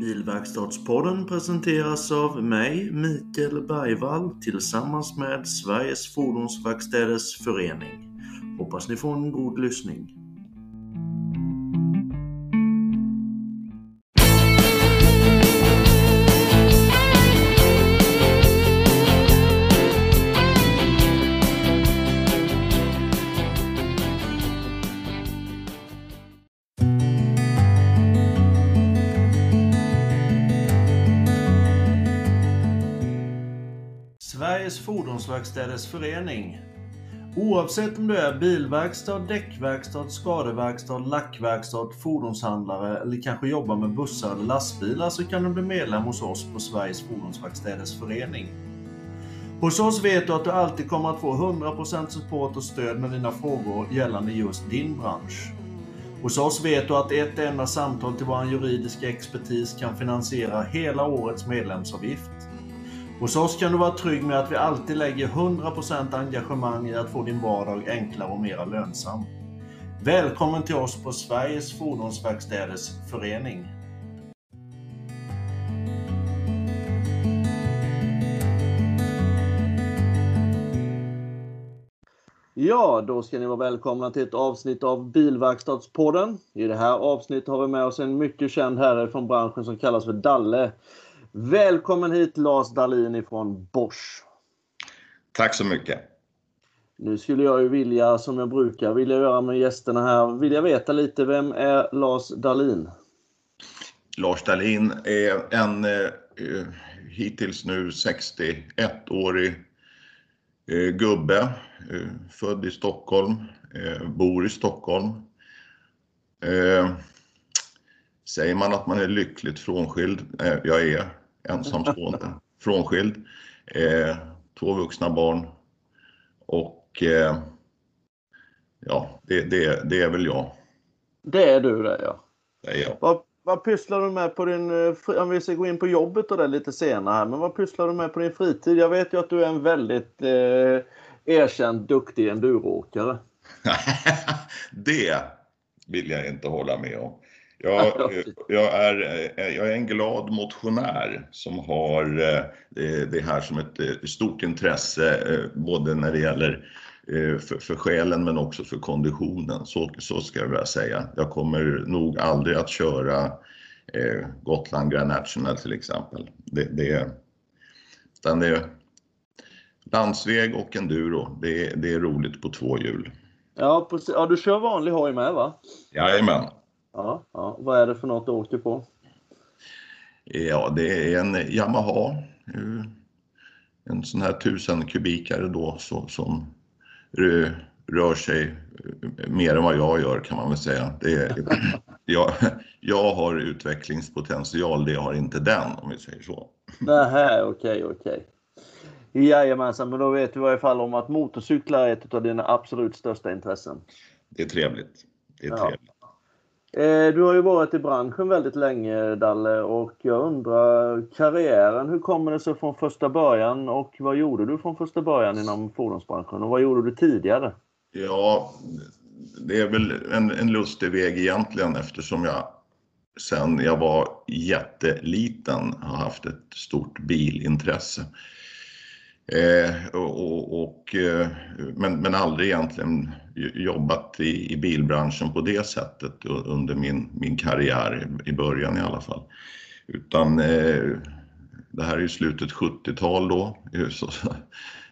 Bilverkstadspodden presenteras av mig, Mikael Bergvall, tillsammans med Sveriges Fordonsverkstäders Förening. Hoppas ni får en god lyssning. Fordonsverkstäders Förening. Oavsett om du är bilverkstad, däckverkstad, skadeverkstad, lackverkstad, fordonshandlare eller kanske jobbar med bussar eller lastbilar så kan du bli medlem hos oss på Sveriges Fordonsverkstäders Förening. Hos oss vet du att du alltid kommer att få 100% support och stöd med dina frågor gällande just din bransch. Hos oss vet du att ett enda samtal till vår juridiska expertis kan finansiera hela årets medlemsavgift. Hos oss kan du vara trygg med att vi alltid lägger 100% engagemang i att få din vardag enklare och mera lönsam. Välkommen till oss på Sveriges Fordonsverkstäders Förening. Ja, då ska ni vara välkomna till ett avsnitt av Bilverkstadspodden. I det här avsnittet har vi med oss en mycket känd herre från branschen som kallas för Dalle. Välkommen hit Lars Dahlin ifrån Bosch. Tack så mycket. Nu skulle jag ju vilja, som jag brukar vilja göra med gästerna här, vilja veta lite, vem är Lars Dahlin? Lars Dahlin är en eh, hittills nu 61-årig eh, gubbe, eh, född i Stockholm, eh, bor i Stockholm. Eh, säger man att man är lyckligt frånskild? Eh, jag är ensamstående, frånskild, eh, två vuxna barn och eh, ja, det, det, det, är väl jag. Det är du det ja. Det är jag. Vad, vad pysslar du med på din, eh, om vi ska gå in på jobbet och det lite senare här, men vad pysslar du med på din fritid? Jag vet ju att du är en väldigt eh, erkänt duktig enduroåkare. det vill jag inte hålla med om. Jag, jag, är, jag är en glad motionär som har eh, det här som ett eh, stort intresse eh, både när det gäller för, för själen men också för konditionen. Så, så ska jag vilja säga. Jag kommer nog aldrig att köra Gotland Grand National till exempel. Det, det, det är landsväg och enduro. Det, det är roligt på två hjul. Ja, precis. ja, du kör vanlig hoj med va? Jajamän. Ja, ja. Vad är det för något du åker på? Ja, det är en Yamaha. En sån här 1000 kubikare då så, som rör sig mer än vad jag gör kan man väl säga. Det är, jag, jag har utvecklingspotential, det har inte den om vi säger så. Nähä, okej, okay, okej. Okay. Jajamensan, men då vet du i varje fall om att motorcyklar är ett av dina absolut största intressen. Det är trevligt. Det är trevligt. Eh, du har ju varit i branschen väldigt länge Dalle och jag undrar karriären, hur kommer det sig från första början och vad gjorde du från första början inom fordonsbranschen och vad gjorde du tidigare? Ja, det är väl en, en lustig väg egentligen eftersom jag sen jag var jätteliten har haft ett stort bilintresse. Eh, och, och, eh, men, men aldrig egentligen jobbat i, i, bilbranschen på det sättet under min, min karriär, i början i alla fall. Utan eh, det här är ju slutet 70-tal då, eh, så,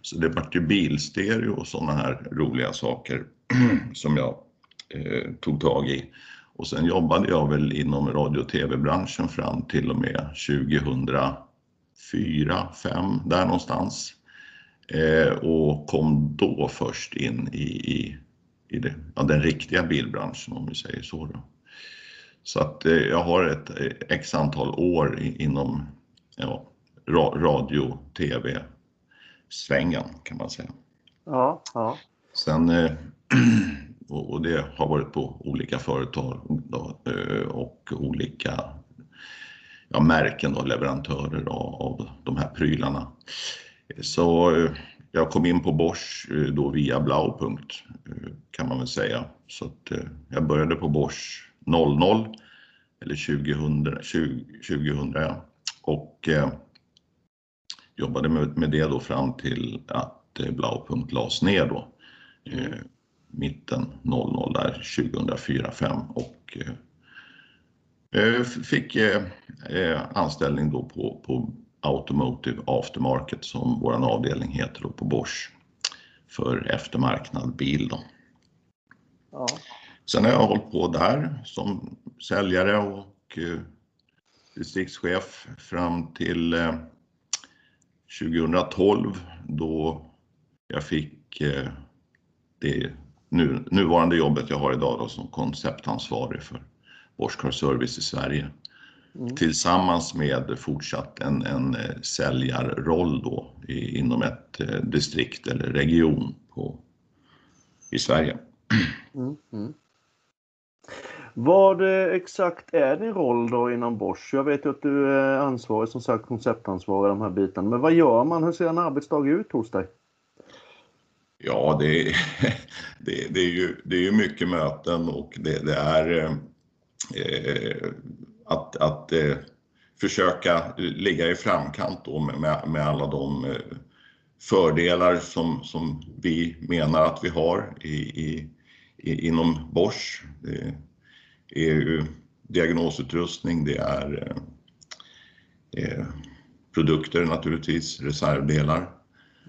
så det vart ju bilstereo och sådana här roliga saker som jag eh, tog tag i. Och sen jobbade jag väl inom radio och tv-branschen fram till och med 2004, 2005, där någonstans. Eh, och kom då först in i, i, i det, ja, den riktiga bilbranschen om vi säger så. Då. Så att eh, jag har ett eh, x antal år inom ja, radio, tv, svängen kan man säga. Ja, ja. Sen, och det har varit på olika företag då, och olika ja, märken och leverantörer av de här prylarna. Så eh, jag kom in på Bosch eh, då via Blaupunkt eh, kan man väl säga. Så att jag började på Bosch 00 eller 2000, 20, 2000 och eh, jobbade med, med det då fram till att eh, Blaupunkt lades ner då. Eh, mitten 00 där 2004-5 och eh, fick anställning då på, på Automotive Aftermarket som vår avdelning heter på Bosch för eftermarknad bil. Då. Ja. Sen har jag hållit på där som säljare och eh, distriktschef fram till eh, 2012 då jag fick eh, det nu, nuvarande jobbet jag har idag då, som konceptansvarig för Bosch Car Service i Sverige. Mm. Tillsammans med fortsatt en, en eh, säljarroll då i, inom ett eh, distrikt eller region på, i Sverige. Mm. Mm. Vad eh, exakt är din roll då inom Bosch? Jag vet ju att du är ansvarig, som sagt konceptansvarig de här bitarna. Men vad gör man? Hur ser en arbetsdag ut hos dig? Ja, det, det, det är, ju, det är ju mycket möten och det, det är eh, att, att eh, försöka ligga i framkant då med, med alla de eh, fördelar som, som vi menar att vi har i, i, i inom Bosch. Det är ju diagnosutrustning, det är eh, eh produkter naturligtvis, reservdelar.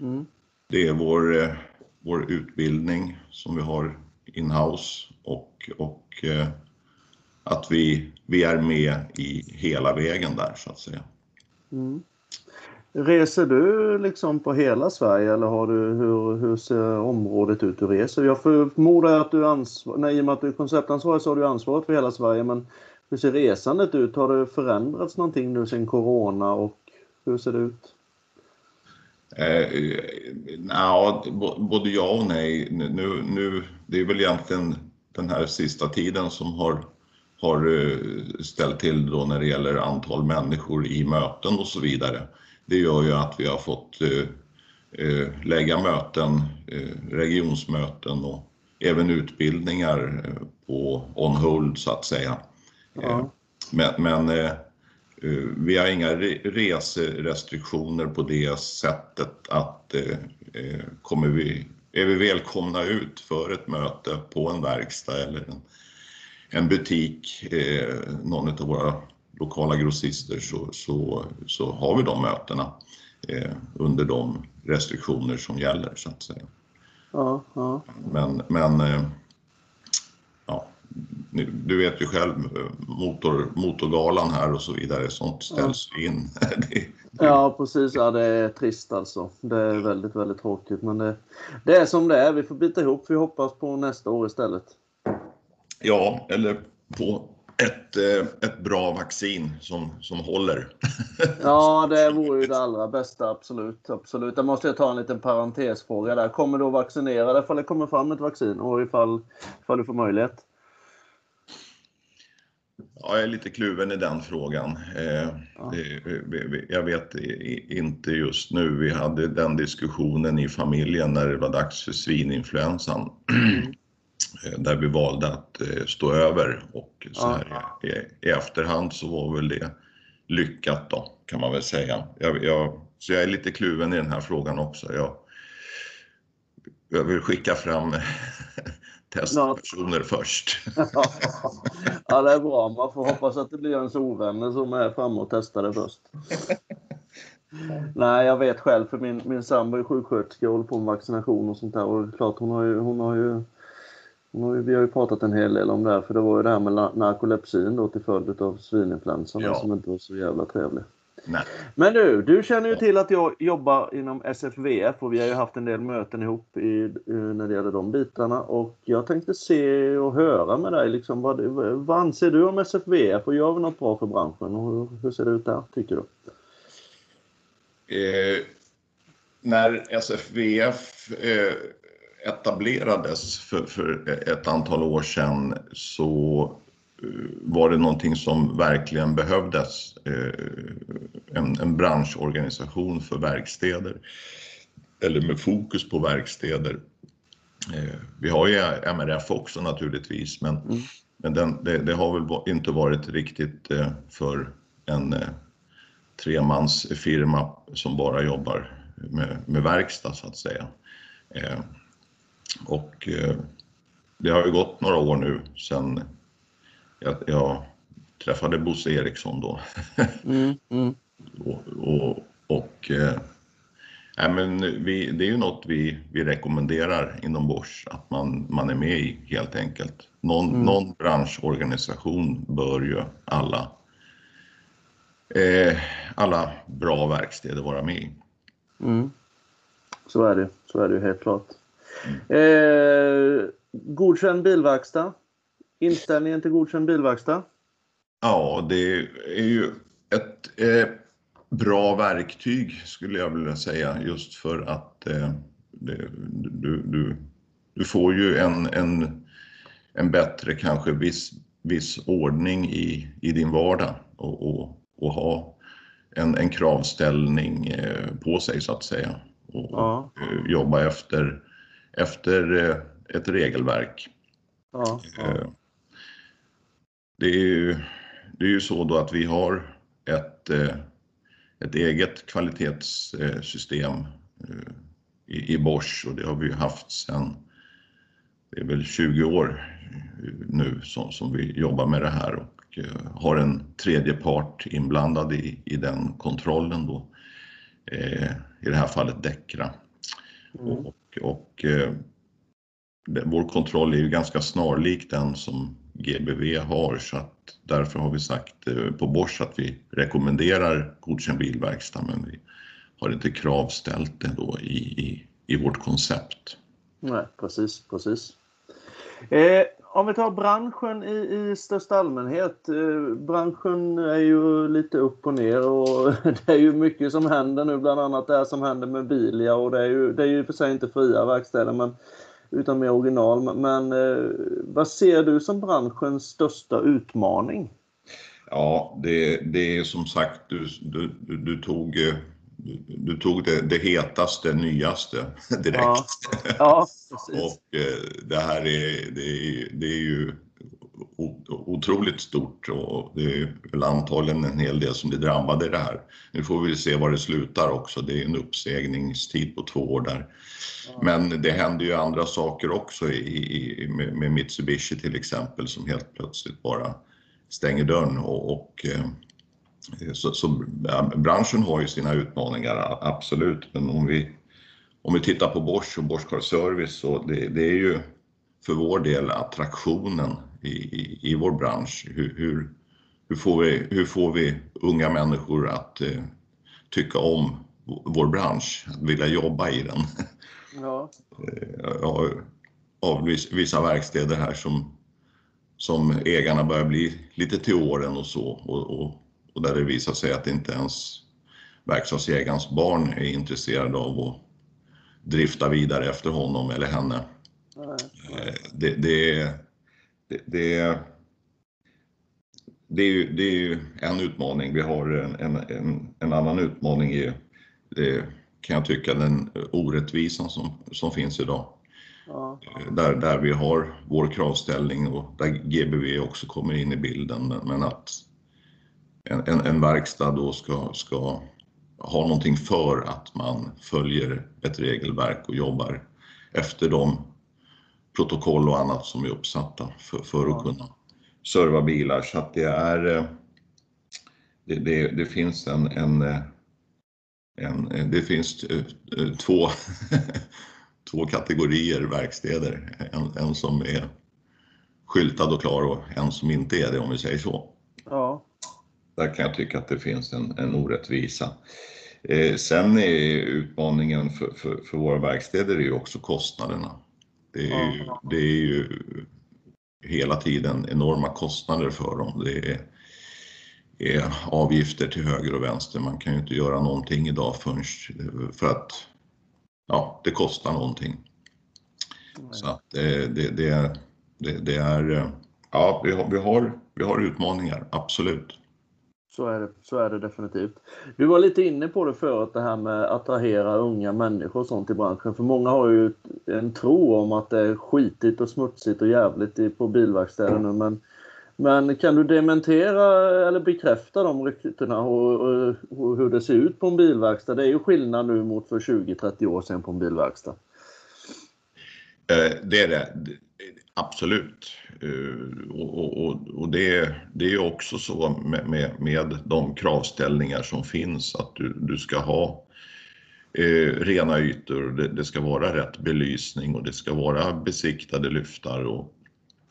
Mm. Det är vår, eh, vår utbildning som vi har in-house och, och eh, att vi, vi är med i hela vägen där så att säga. Mm. Reser du liksom på hela Sverige eller har du, hur, hur ser området ut du reser? Jag förmodar att du ansvar, nej, i och med att du är konceptansvarig så har du ansvaret för hela Sverige men hur ser resandet ut? Har det förändrats någonting nu sedan Corona och hur ser det ut? Eh, ja, både ja och nej. Nu, nu, det är väl egentligen den här sista tiden som har har eh, ställt till då när det gäller antal människor i möten och så vidare. Det gör ju att vi har fått eh, eh, lägga möten, regionsmöten och även utbildningar på on hold så att säga. Ja. Men, men vi har inga reserestriktioner på det sättet att kommer vi, är vi välkomna ut för ett möte på en verkstad eller en en butik, eh, någon av våra lokala grossister så, så, så har vi de mötena eh, under de restriktioner som gäller så att säga. Ja, ja. Men, men eh, ja, du vet ju själv motor, motorgalan här och så vidare, sånt ställs ja. in. det, Ja precis, ja, det är trist alltså. Det är väldigt, väldigt tråkigt men det, det är som det är. Vi får bita ihop. Vi hoppas på nästa år istället. Ja, eller på ett, eh, ett bra vaccin som, som håller. Ja, det vore ju det allra bästa, absolut. absolut. Där måste jag ta en liten parentesfråga där. Kommer du att vaccinera dig ifall det kommer fram ett vaccin och ifall, ifall du får möjlighet? Ja, jag är lite kluven i den frågan. Eh, ja. Jag vet inte just nu. Vi hade den diskussionen i familjen när det var dags för svininfluensan. Mm. Eh, där vi valde att eh, stå över och så här i, i, efterhand så var väl det lyckat då kan man väl säga. Jag, jag, så jag är lite kluven i den här frågan också. Jag, jag vill skicka fram testpersoner först. ja, det är bra. Man får hoppas att det blir ens ovänner som är framme och testar det först. Nej, jag vet själv för min, min sambo är sjuksköterska och håller på med vaccination och sånt där och klart hon har ju, hon har ju vi har ju pratat en hel del om det här, för det var ju det här med narkolepsin då till följd av svininfluensan ja. som inte var så jävla trevlig. Nej. Men du, du känner ju till att jag jobbar inom SFVF och vi har ju haft en del möten ihop i, när det gäller de bitarna och jag tänkte se och höra med dig liksom, vad, vad anser du om SFVF och gör vi något bra för branschen och hur, hur ser det ut där tycker du? Eh, när SFVF eh, etablerades för, för ett antal år sedan så eh, var det någonting som verkligen behövdes. Eh, en, en branschorganisation för verkstäder eller med fokus på verkstäder. Eh, vi har ju MRF också naturligtvis men, mm. men den, det, det, har väl inte varit riktigt för en tremansfirma som bara jobbar med, med verkstad så att säga. Och eh, det har ju gått några år nu sedan jag, jag träffade Bosse Eriksson då. Mm, mm. och, och, och eh, men vi, det är ju något vi, vi rekommenderar inom Bosch, att man, man är med i helt enkelt. Någon, mm. någon branschorganisation bör ju alla, eh, alla bra verkstäder vara med i. Mm. Så är det, så är det helt klart. Eh, godkänd bilverkstad? Inställningen till godkänd bilverkstad? Ja, det är ju ett eh, bra verktyg skulle jag vilja säga just för att eh, det, du, du, du får ju en, en, en bättre kanske viss, viss ordning i, i din vardag och, och, och ha en, en kravställning eh, på sig så att säga och ja. Eh, jobba efter, efter eh, ett regelverk. Ja, ja. Det är ju det är ju så då att vi har ett, eh, ett eget kvalitetssystem eh, i, i Bosch och det har vi haft sedan, det är väl 20 år nu som, som vi jobbar med det här och eh, har en tredje part inblandad i, i den kontrollen då. I det här fallet Däckra. Mm. Och, och eh, vår kontroll är ju ganska snarlik den som GBV har så att därför har vi sagt eh, på Bosch att vi rekommenderar godkänd bilverkstad men vi har inte kravställt det då i, i, i vårt koncept. Nej, precis, precis. Eh, om vi tar branschen i, i största allmänhet. Eh, branschen är ju lite upp och ner och det är ju mycket som händer nu, bland annat det som händer med Bilia och det är ju, det är ju för sig inte fria verkstäder men utan mer original. Men eh, vad ser du som branschens största utmaning? Ja, det, det är som sagt, du, du, du tog, du tog det, det hetaste, nyaste direkt. Ja, ja precis. Och eh, det här är, det är, det är ju otroligt stort och det är väl antagligen en hel del som blir drabbade i det här. Nu får vi se var det slutar också. Det är en uppsägningstid på två år där. Men det händer ju andra saker också i, i, med, med Mitsubishi till exempel som helt plötsligt bara stänger dörren och, och eh, så, så ja, branschen har ju sina utmaningar, absolut. Men om vi, om vi tittar på Bosch och Bosch Car Service så det, det är ju för vår del attraktionen i, i, i vår bransch. Hur, hur, hur, får vi, hur får vi unga människor att eh, tycka om vår bransch, att vilja jobba i den? Ja. Jag eh, har vissa verkstäder här som, som ägarna börjar bli lite till åren och så och, och, och där det visar sig att inte ens verkstadsägarens barn är intresserade av att drifta vidare efter honom eller henne. Eh, det, det, det, det, det, är ju, det är ju en utmaning. Vi har en, en, en, annan utmaning i, kan jag tycka, den orättvisan som, som finns idag. Ja. Där, där vi har vår kravställning och där GBV också kommer in i bilden. Men att en, en, en, verkstad då ska, ska ha någonting för att man följer ett regelverk och jobbar efter de protokoll och annat som är uppsatta för, för att kunna serva bilar. Så att det är eh, det, det, det finns en, en, eh, en, eh, det finns två, två kategorier verkstäder. En, en som är skyltad och klar och en som inte är det om vi säger så. Ja. Där kan jag tycka att det finns en, en orättvisa. Eh, sen är utmaningen för, för, för våra verkstäder är ju också kostnaderna. Det är, ju, det är ju hela tiden enorma kostnader för dem. Det är, är, avgifter till höger och vänster. Man kan ju inte göra någonting idag förrän för att ja, det kostar någonting. Så att det, det, det, det, det är, ja, vi har, vi, har, vi har utmaningar, absolut. Så är, det, så är det definitivt. Du var lite inne på det förut, det här med att attrahera unga människor och sånt i branschen. För många har ju en tro om att det är skitigt och smutsigt och jävligt på bilverkstäder nu. Men, men kan du dementera eller bekräfta de ryktena och, och, och, hur det ser ut på en bilverkstad? Det är ju skillnad nu mot för 20-30 år sedan på en bilverkstad. Eh, det är det. Absolut. Eh, och, och, och det, det är också så med, med, med, de kravställningar som finns att du, du ska ha eh, rena ytor, det, det, ska vara rätt belysning och det ska vara besiktade lyftar och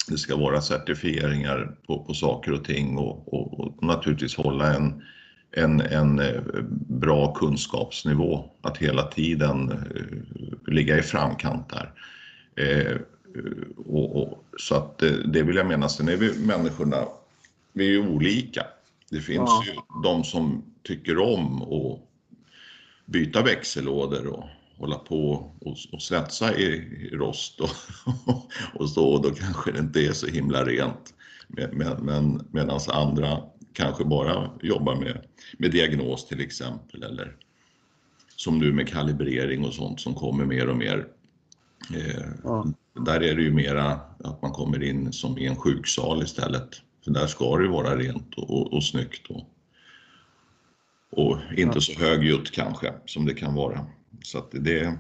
det ska vara certifieringar på, på saker och ting och, och, och naturligtvis hålla en, en, en eh, bra kunskapsnivå, att hela tiden eh, ligga i framkant där. Eh, och, och, så att det, det vill jag mena. Sen är vi människorna, vi är ju olika. Det finns ja. ju de som tycker om att byta växellådor och hålla på och, och svetsa i, i rost och, och så, och då kanske det inte är så himla rent. Men, men medan andra kanske bara jobbar med, med diagnos till exempel eller som nu med kalibrering och sånt som kommer mer och mer. Eh, ja. Där är det ju mera att man kommer in som i en sjuksal istället. För där ska det ju vara rent och, och, och snyggt och, och inte ja. så högljutt kanske som det kan vara. Så att det...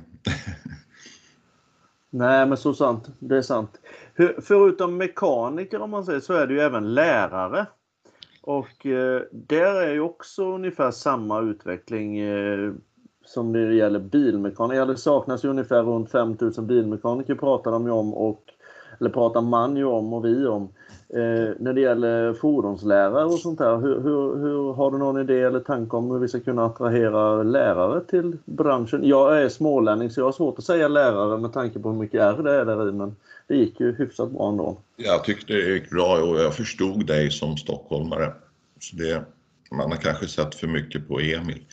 Nej men så sant, det är sant. Förutom mekaniker om man säger så är det ju även lärare. Och eh, där är ju också ungefär samma utveckling eh, som det gäller bilmekaniker. Det saknas ju ungefär runt 5000 bilmekaniker pratar de ju om och eller pratar man ju om och vi om. Eh, när det gäller fordonslärare och sånt där, hur, hur, hur, har du någon idé eller tanke om hur vi ska kunna attrahera lärare till branschen? Jag är smålänning så jag har svårt att säga lärare med tanke på hur mycket R det är där i men det gick ju hyfsat bra ändå. Jag tyckte det gick bra och jag förstod dig som stockholmare. Så det, man har kanske sett för mycket på Emil.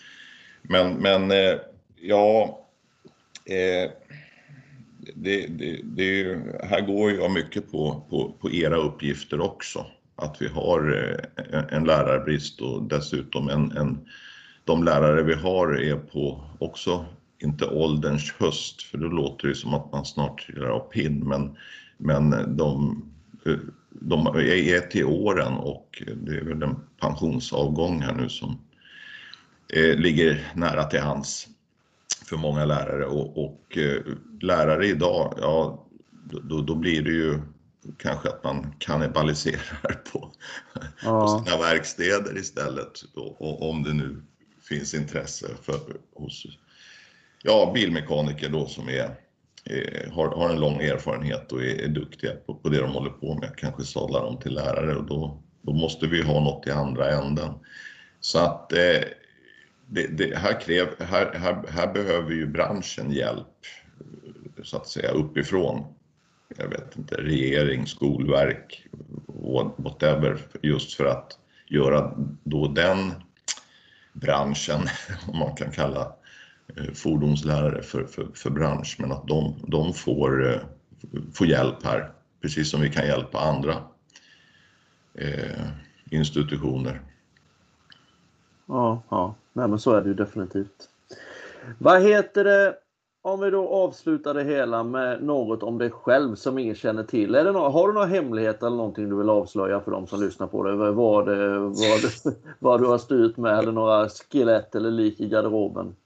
Men, men eh, ja, eh, det, det, det, här går jag mycket på, på, på era uppgifter också. Att vi har eh, en lärarbrist och dessutom en, en, de lärare vi har är på också, inte ålderns höst, för då låter det som att man snart trillar av pinn, men, men de, eh, de är till åren och det är väl en pensionsavgång här nu som eh, ligger nära till hands för många lärare och, och eh, lärare idag, ja då, då, blir det ju kanske att man kannibaliserar på, ja. på sina verkstäder istället och, och, om det nu finns intresse för, hos ja, bilmekaniker då som är, är har, har en lång erfarenhet och är, är duktiga på, på, det de håller på med, kanske sadlar dem till lärare och då, då måste vi ha något i andra änden. Så att eh, det, det, här, kräv, här, här, här behöver ju branschen hjälp så att säga uppifrån. Jag vet inte, regering, skolverk, whatever, just för att göra då den branschen, om man kan kalla eh, fordonslärare för, för, för bransch, men att de, de får, eh, får hjälp här, precis som vi kan hjälpa andra eh, institutioner. Ja, ja. Nej, men så är det ju definitivt. Vad heter det, om vi då avslutar det hela med något om dig själv som ingen känner till. Är det några, har du några hemligheter eller någonting du vill avslöja för de som lyssnar på dig? Vad, det, vad, vad du har styrt med eller några skelett eller lik i garderoben?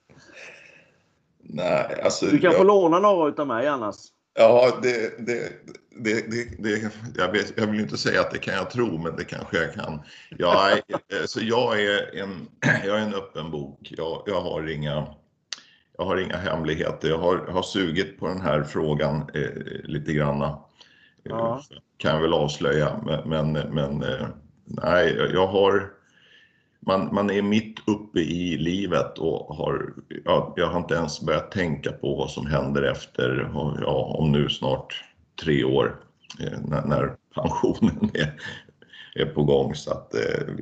Nej, alltså, du kan jag... få låna några utav mig annars. Ja, det, det, det, det, jag, vet, jag vill inte säga att det kan jag tro, men det kanske jag kan. Jag är, så jag är, en, jag är en öppen bok. Jag, jag, har inga, jag har inga hemligheter. Jag har, har sugit på den här frågan eh, lite granna. Ja. Kan jag väl avslöja, men, men, men eh, nej, jag har man, man är mitt uppe i livet och har, ja, jag har inte ens börjat tänka på vad som händer efter, ja, om nu snart tre år, eh, när, när, pensionen är, är på gång. Så att, eh,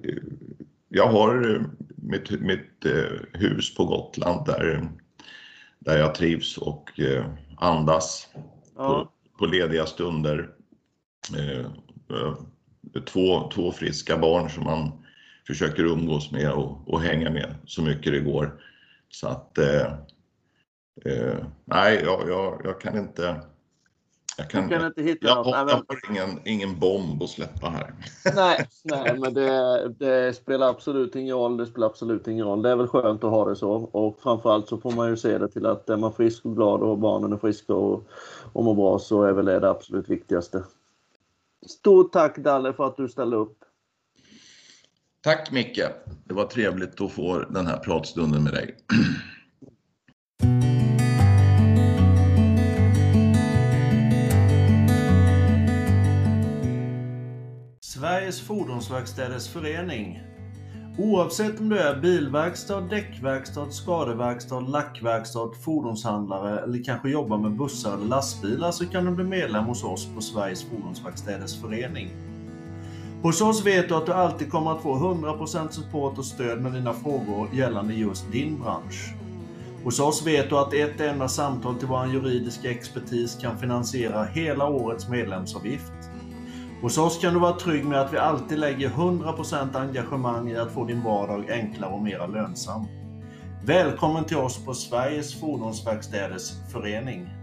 jag har mitt, mitt eh, hus på Gotland där, där jag trivs och eh, andas ja. på, på, lediga stunder. Eh, eh, två, två friska barn som man försöker umgås med och, och hänga med så mycket det går. Så att eh, eh, nej, jag, jag, jag, kan inte jag kan, kan inte hitta jag något. Jag har ingen, ingen bomb att släppa här. Nej, nej men det, det, spelar absolut ingen roll. Det spelar absolut ingen roll. Det är väl skönt att ha det så. Och framförallt så får man ju se det till att är man frisk och glad och barnen är friska och, och mår bra så är väl det det absolut viktigaste. Stort tack Dalle för att du ställde upp. Tack Micke. Det var trevligt att få den här pratstunden med dig. Sveriges Fordonsverkstäders Förening. Oavsett om du är bilverkstad, däckverkstad, skadeverkstad, lackverkstad, fordonshandlare eller kanske jobbar med bussar eller lastbilar så kan du bli medlem hos oss på Sveriges Fordonsverkstäders Förening. Hos oss vet du att du alltid kommer att få 100% support och stöd med dina frågor gällande just din bransch. Hos oss vet du att ett enda samtal till vår juridiska expertis kan finansiera hela årets medlemsavgift. Hos oss kan du vara trygg med att vi alltid lägger 100% engagemang i att få din vardag enklare och mer lönsam. Välkommen till oss på Sveriges Fordonsverkstäders Förening.